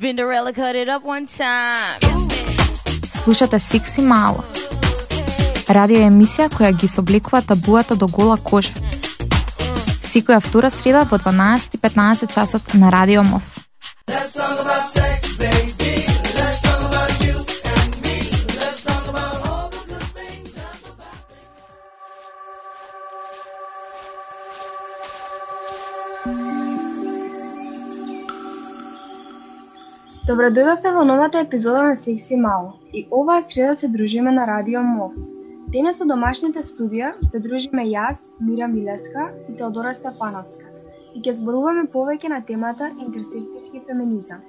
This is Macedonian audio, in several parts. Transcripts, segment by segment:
Spinderella cut it up one time. Слушате Секси Мало. Радио емисија која ги собликува табуата до гола кожа. Секоја втора среда во 12:15 часот на Радио МОВ. Let's talk about sex, Добро дојдовте во новата епизода на Секси Мало. И оваа среда се дружиме на Радио МОВ. Денес со домашните студија се дружиме јас, Мира Милеска и Теодора Степановска. И ќе зборуваме повеќе на темата интерсекцијски феминизам.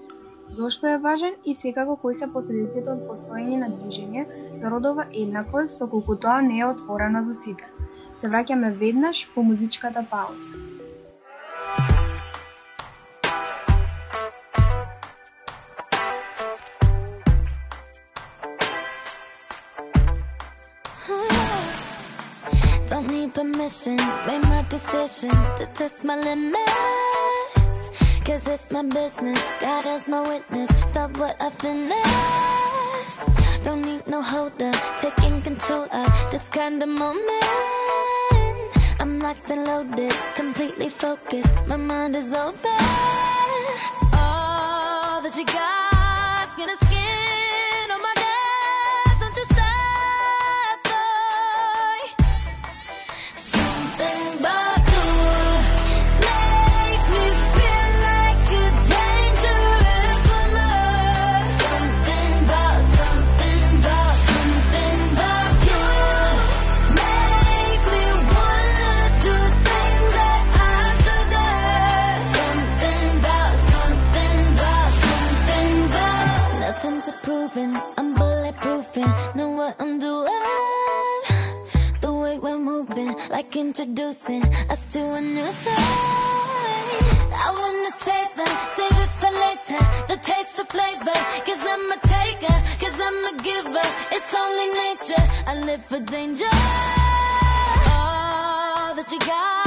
Зошто е важен и секако кои се последиците од постоење на движење за родова еднаквост, доколку тоа не е отворено за сите. Се враќаме веднаш по музичката пауза. Permission, made my decision to test my limits. Cause it's my business, God is my witness. Stop what I finished. Don't need no holder, taking control of this kind of moment. I'm locked and loaded, completely focused. My mind is open. All that you got, giver. It's only nature, I live for danger. All that you got,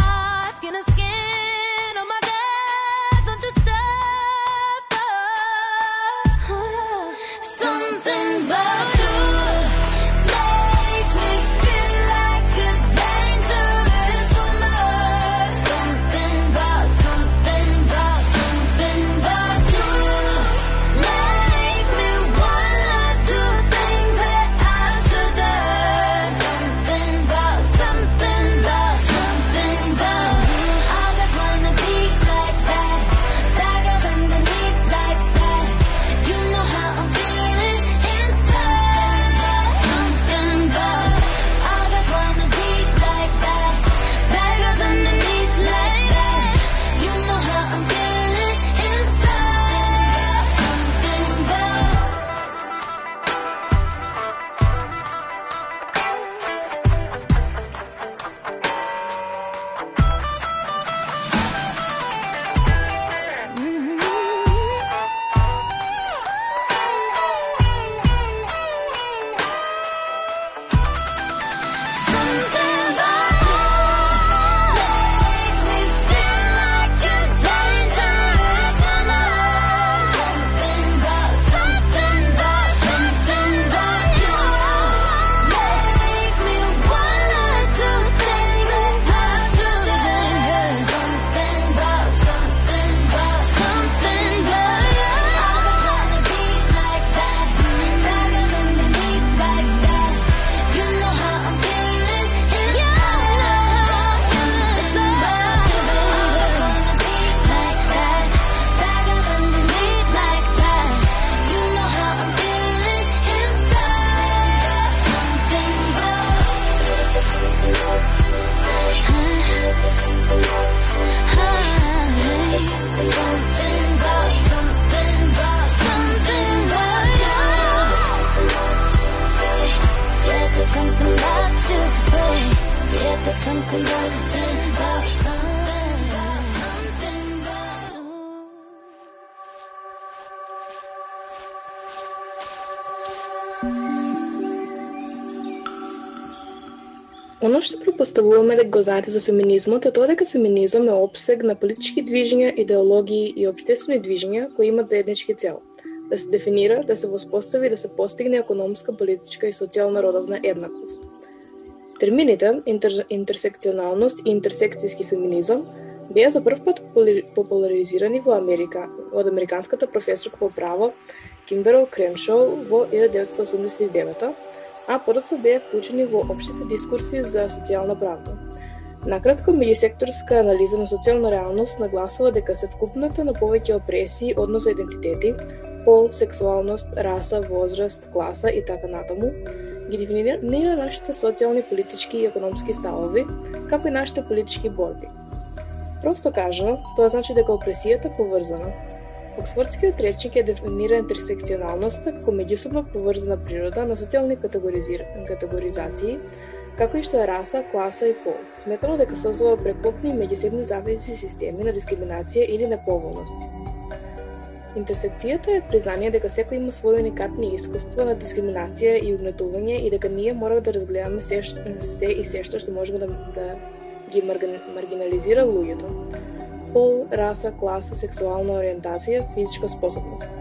Оно што пропоставуваме дека го за феминизмот е тоа дека феминизам е обсег на политички движења, идеологии и обштествени движења кои имат заеднички цел – да се дефинира, да се воспостави и да се постигне економска, политичка и социјална родовна еднаквост. Термините интер, интерсекционалност и интерсекцијски феминизам беа за прв пат популаризирани во Америка од американската професорка по право Кимберл Креншоу во 1989 а подоцна беа вклучени во општите дискурси за социјална правда. Накратко, меѓусекторска анализа на социјална реалност нагласува дека се вкупната на повеќе опресии, односно идентитети, пол, сексуалност, раса, возраст, класа и така натаму, ги дефинира нашите социјални, политички и економски ставови, како и нашите политички борби. Просто кажано, тоа значи дека опресијата поврзана. Оксфордскиот речник ја дефинира интерсекционалноста како меѓусобно поврзана природа на социјални категоризации, како и што е раса, класа и пол, сметано дека создава преклопни меѓусебни зависи системи на дискриминација или неповолности. Интерсекцијата е признание дека секој има своји уникатни искуства на дискриминација и угнетување и дека ние мора да разгледаме се, се и се што што можеме да, да ги маргинализира луѓето. Пол, раса, класа, сексуална ориентација, физичка способност.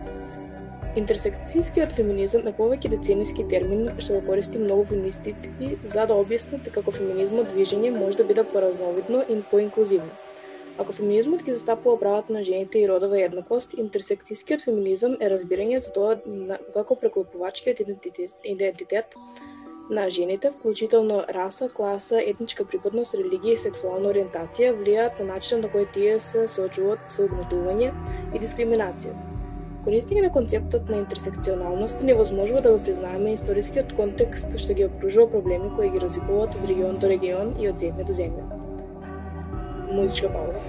Интерсекцијскиот феминизам е повеќе децениски термин што го користи многу феминистички за да објаснат како феминизмот движење може да биде поразновидно и поинклузивно. Ако феминизмот ги застапува правата на жените и родова еднаквост, интерсекцијскиот феминизам е разбирање за тоа како преклопувачкиот идентитет, на жените, вклучително раса, класа, етничка припадност, религија и сексуална ориентација, влијаат на начинот на кој тие се соочуваат со угнетување и дискриминација. Користење на концептот на интерсекционалност е возможува да го признаеме историскиот контекст што ги опружува проблеми кои ги разликуваат од регион до регион и од земја до земја. Музичка пауза.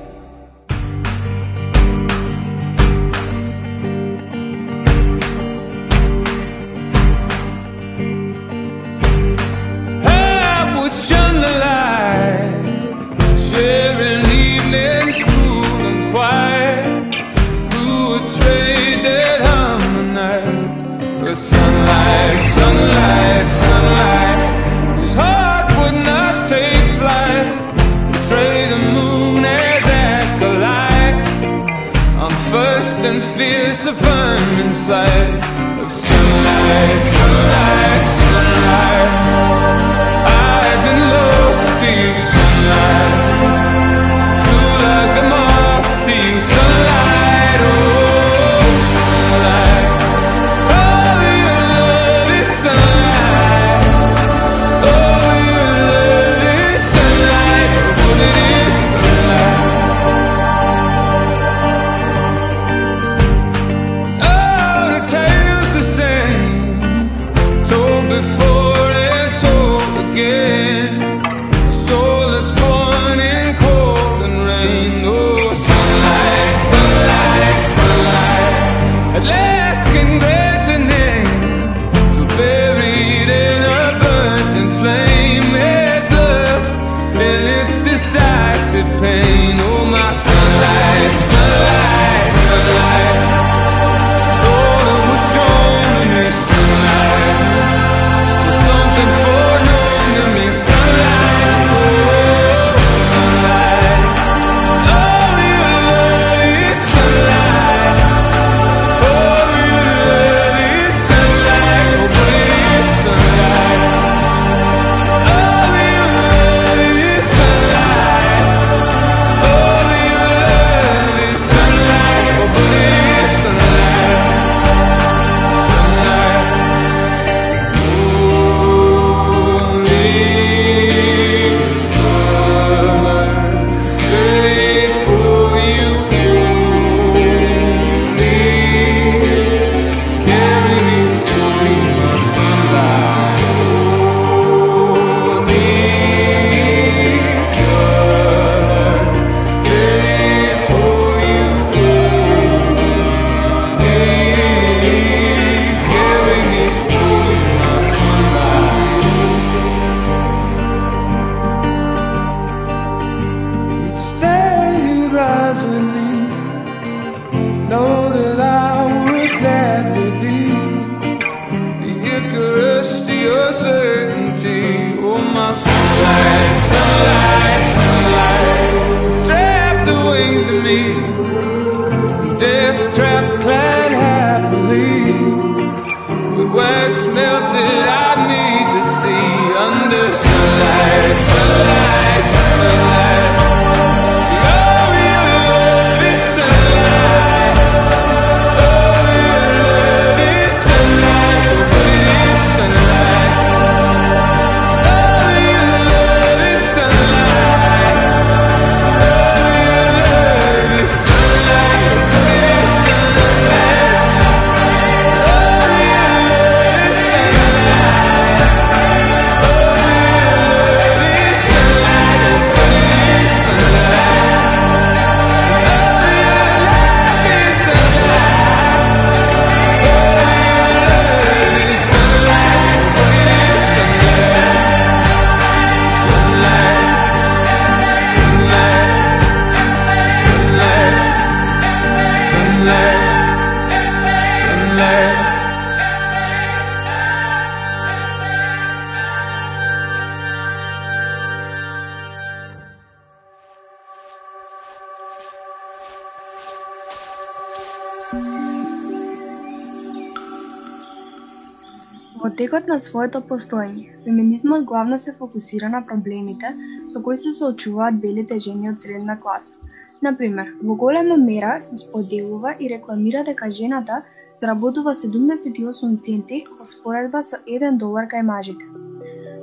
Во на своето постоење, феминизмот главно се фокусира на проблемите со кои се соочуваат белите жени од средна класа. Например, во голема мера се споделува и рекламира дека жената заработува 78 центи во споредба со 1 долар кај мажите.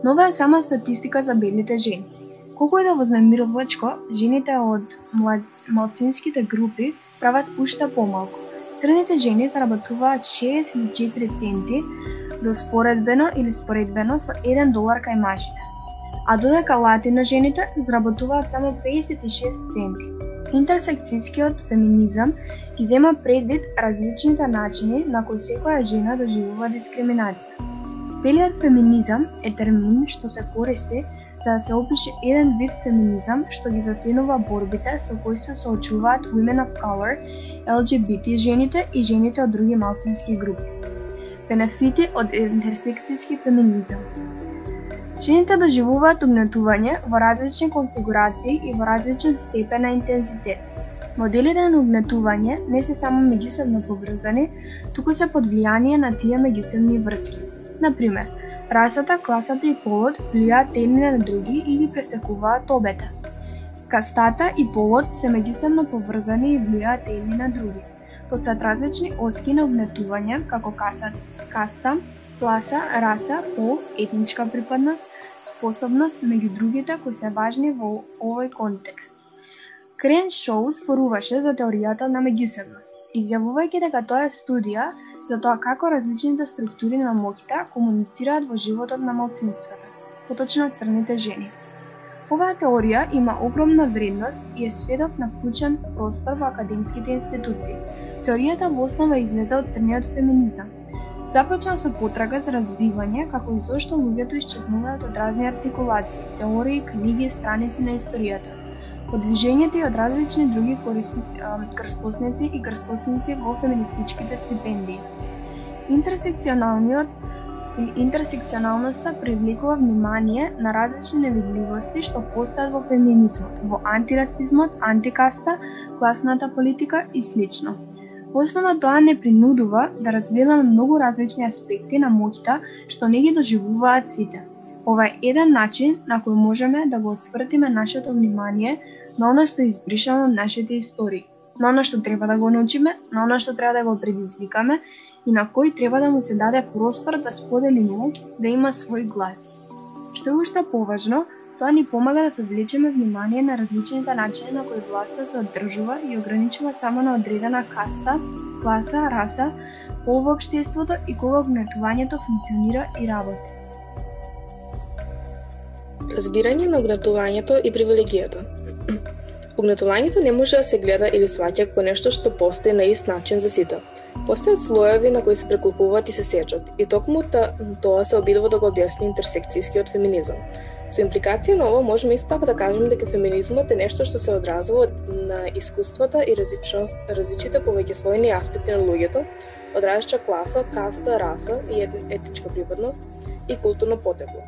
Но ова е сама статистика за белите жени. Колку е да вознемирувачко, жените од млад... малцинските групи прават уште помалку. Средните жени заработуваат 64 центи до споредбено или споредбено со 1 долар кај мажите. А додека латино жените заработуваат само 56 центи. Интерсекцијскиот феминизам ги зема предвид различните начини на кои секоја жена доживува дискриминација. Белиот феминизам е термин што се користи за да се опише еден вид феминизам што ги заценува борбите со кои се соочуваат women of color, LGBT жените и жените од други малцински групи. Бенефити од интерсекцијски феминизам Жените доживуваат угнетување во различни конфигурации и во различен степен на интензитет. Моделите на угнетување не се само меѓусебно поврзани, туку се под влијание на тие меѓусебни врски. Например, расата, класата и полот влијаат едни на други и ги пресекуваат обете. Кастата и полот се меѓусебно поврзани и влијаат едни на други. Постојат различни оски на угнетување, како каса, каста, класа, раса, пол, етничка припадност, способност меѓу другите кои се важни во овој контекст. Крен Шоу споруваше за теоријата на меѓусебност, изјавувајќи дека тоа е студија за тоа како различните структури на моќта комуницираат во животот на малцинствата, поточно црните жени. Оваа теорија има огромна вредност и е сведок на вклучен простор во академските институции. Теоријата во основа излезе од црниот феминизам, Започна со потрага за развивање како и зошто луѓето исчезнуваат од разни артикулации, теории, книги, страници на историјата. Од движењето и од различни други корисни, крстосници и крстосници во феминистичките стипендии. Интерсекционалниот или интерсекционалноста привлекува внимание на различни невидливости што постојат во феминизмот, во антирасизмот, антикаста, класната политика и слично. Освено тоа не принудува да разгледаме многу различни аспекти на моќта што не ги доживуваат сите. Ова е еден начин на кој можеме да го освртиме нашето внимание на оно што избришано од нашите истории, на оно што треба да го научиме, на оно што треба да го предизвикаме и на кој треба да му се даде простор да сподели моќ, да има свој глас. Што е уште поважно, тоа ни помага да привлечеме внимание на различните начини на кои власта се одржува и ограничува само на одредена каста, класа, раса, пол во обштеството и кога огнетувањето функционира и работи. Разбирање на огнетувањето и привилегијата. Огнетувањето не може да се гледа или сваќа како нешто што постои на ист начин за сите. Постојат слоеви на кои се преклопуваат и се сечат, и токму та- тоа се обидува да го објасни интерсекцијскиот феминизам. Со импликација на ова можеме исто така да кажеме дека феминизмот е нешто што се одразува на искуствата и различност, повеќе повеќеслојни аспекти на луѓето, одражача класа, каста, раса и етничка припадност и културно потекло.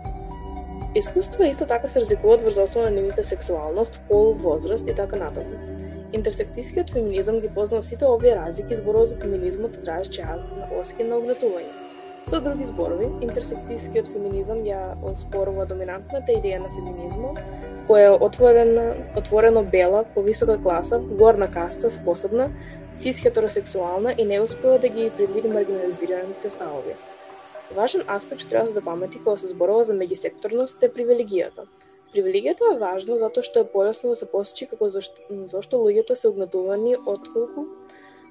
Искуства исто така се разликуваат врз основа на нивните сексуалност, пол, возраст и така натаму. Интерсекцијскиот феминизам ги познава сите овие разлики и зборува за феминизмот од на оски на угнетување. Со други зборови, интерсекцијскиот феминизам ја оспорува доминантната идеја на феминизмот, која е отворена, отворено бела, повисока класа, горна каста, способна, цис хетеросексуална и не успева да ги предвиди маргинализираните ставови. Важен аспект што треба да се запамети кога се зборува за меѓусекторност е привилегијата. Привилегијата е важна затоа што е полесно да се посочи како зашто, зашто луѓето се угнетувани отколку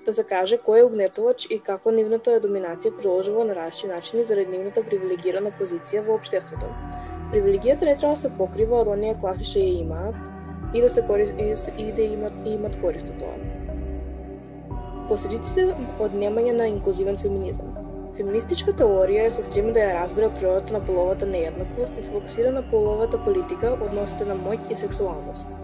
да се каже кој е угнетувач и како нивната доминација приложува на различни начини заради нивната привилегирана позиција во општеството. Привилегијата не треба да се покрива од оние класи што ја имаат и да се корист, и, да имат и имат корист од тоа. Последиците од немање на инклузивен феминизам. Феминистичка теорија се стреми да ја разбира природата на половата нееднаквост и се фокусира на половата политика, односите на моќ и сексуалност.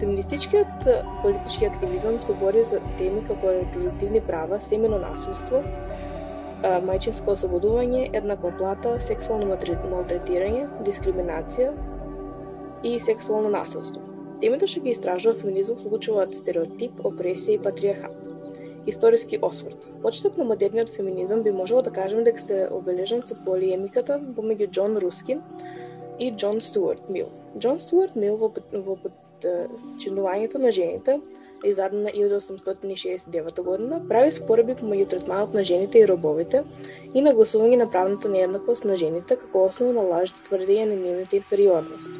Феминистичкиот политички активизам се бори за теми како репродуктивни права, семено насилство, мајчинско ослободување, еднаква плата, сексуално малтретирање, дискриминација и сексуално насилство. Темите што ги истражува феминизмот вклучуваат стереотип, опресија и патриархат. Историски осврт. Почеток на модерниот феминизам би можело да кажеме дека се обележан со полиемиката помеѓу Џон Рускин и Џон Стюарт Мил. Џон Стюарт Мил во, во во на жените, издадена 1869 година, прави спореби помеѓу третманот на жените и робовите и нагласување на правната нееднаквост на жените како основа на лажите тврдење на нивната инфериорност.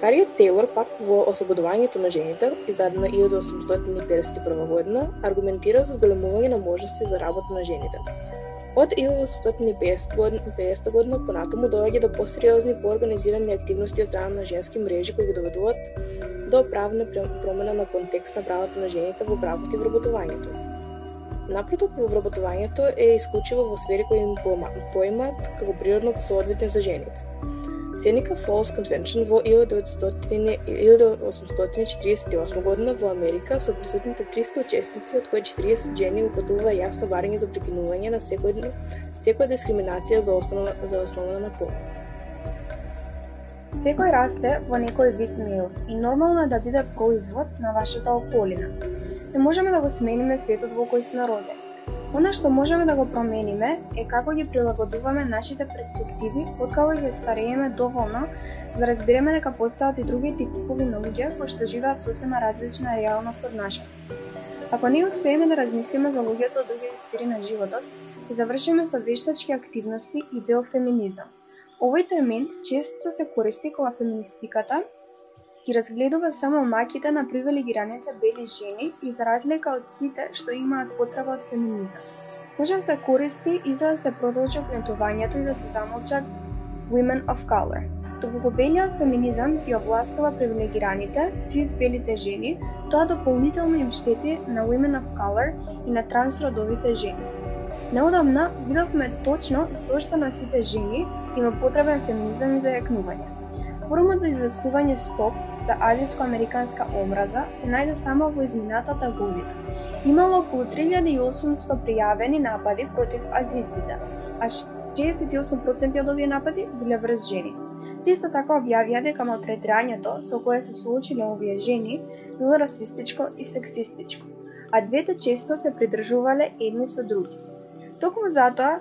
Хариет Тейлор пак во освободувањето на жените, издадена 1851 година, аргументира за зголемување на можности за работа на жените. Од 1850 година, понатаму доаѓа до посериозни поорганизирани активности од страна на женски мрежи кои ги доведуваат до правна промена на контекст на правата на жените во бракот и вработувањето. Напредок во вработувањето е исклучиво во сфери кои им поимат како природно соодветни за жените. Сеника Фолс Конвеншн во 1848 година во Америка со присутните 300 учесници, од кои 40 жени упатува јасно барање за прекинување на секој, секоја дискриминација за основа, за основа на пол. Секој расте во некој вид мил и нормално е да биде производ на вашата околина. Не можеме да го смениме светот во кој сме родени. Она што можеме да го промениме е како ги прилагодуваме нашите перспективи откако ги старееме доволно за да разбереме дека постојат и други типови на луѓе кои што живеат сосема различна реалност од нашата. Ако не успееме да размислиме за луѓето од други сфери на животот, ќе завршиме со вештачки активности и биофеминизам. Овој термин често се користи кога феминистиката ги разгледува само маките на привилегираните бели жени и за разлика од сите што имаат потреба од феминизам. Може да се користи и за да се продолжи опнетувањето и да се замолчат women of color. Доколку белиот феминизам ги обласкава привилегираните, цис белите жени, тоа дополнително им штети на women of color и на трансродовите жени. Неодамна видовме точно зошто на сите жени има потребен феминизам и зајакнување. Форумот за известување СТОП за азијско-американска омраза се најде само во изминатата година. Имало околу 3800 пријавени напади против азиците, а 68% од овие напади биле врз жени. Те исто така објавија дека малтретирањето со кое се соочиле овие жени било расистичко и сексистичко, а двете често се придржувале едни со други. Токму затоа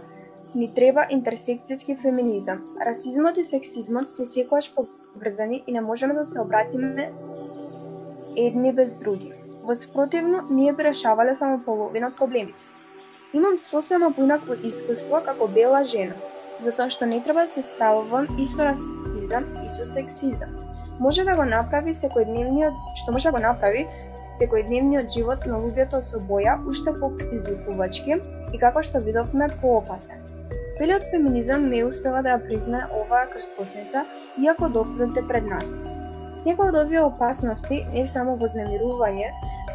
ни треба интерсекцијски феминизам. Расизмот и сексизмот се секогаш поврзани и не можеме да се обратиме едни без други. Во спротивно, ние би решавале само половина од проблемите. Имам сосема поинакво искуство како бела жена, затоа што не треба да се справувам и со расизам и со сексизам. Може да го направи секојдневниот, што може да го направи секојдневниот живот на луѓето со боја уште попредизвикувачки и како што видовме поопасен. Белиот феминизам не успева да ја признае оваа крстосница, иако доказот е пред нас. Некои од овие опасности не само вознемирување,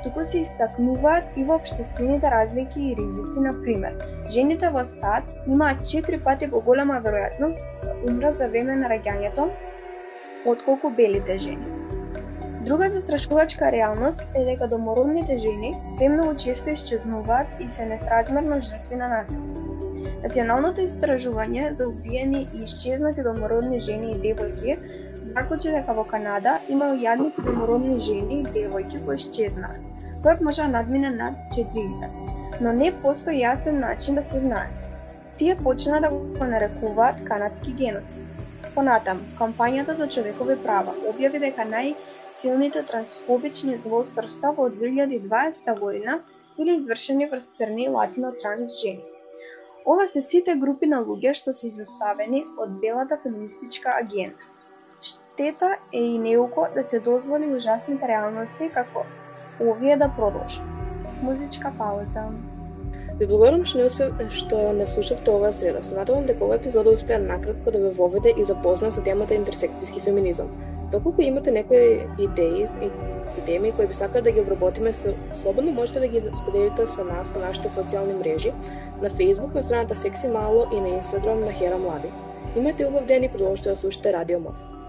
туку се истакнуваат и во обштествените разлики и ризици, на пример. Жените во САД имаат 4 пати поголема веројатност да умрат за време на раѓањето отколку белите жени. Друга застрашувачка реалност е дека домородните жени премногу често исчезнуваат и се несразмерно жртви на насилство. Националното истражување за убиени и исчезнати домородни жени и девојки заклучи дека во Канада има јадници домородни жени и девојки кои исчезнаа. Бројот може да надмине над 4000, но не постои јасен начин да се знае. Тие почнаа да го нарекуваат канадски геноцид. Понатам, кампањата за човекови права објави дека најсилните трансфобични злосторства во 2020 година или извршени врз црни латино транс жени. Ова се сите групи на луѓе што се изоставени од белата феминистичка агенда. Штета е и неуко да се дозволи ужасните реалности како овие да продолжат. Музичка пауза. Ви благодарам што не успе што не слушавте оваа среда. Се надевам дека оваа епизода успеа накратко да ве воведе и запозна со темата интерсекцијски феминизам. Доколку имате некои идеи и за теми кои би сакале да ги обработиме, слободно можете да ги споделите со нас на нашите социјални мрежи, на Facebook на страната Секси Мало и на Instagram на Хера Млади. Имате убав ден и продолжите да слушате Радио Мов.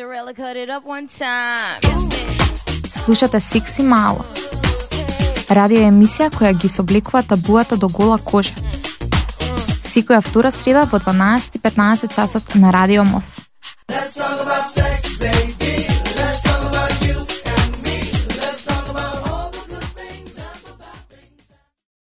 Cinderella cut it up one time. Слушате Секси Мало. Радио емисија која ги собликува табуата до гола кожа. Секоја втора среда во 12:15 часот на Радио МОВ.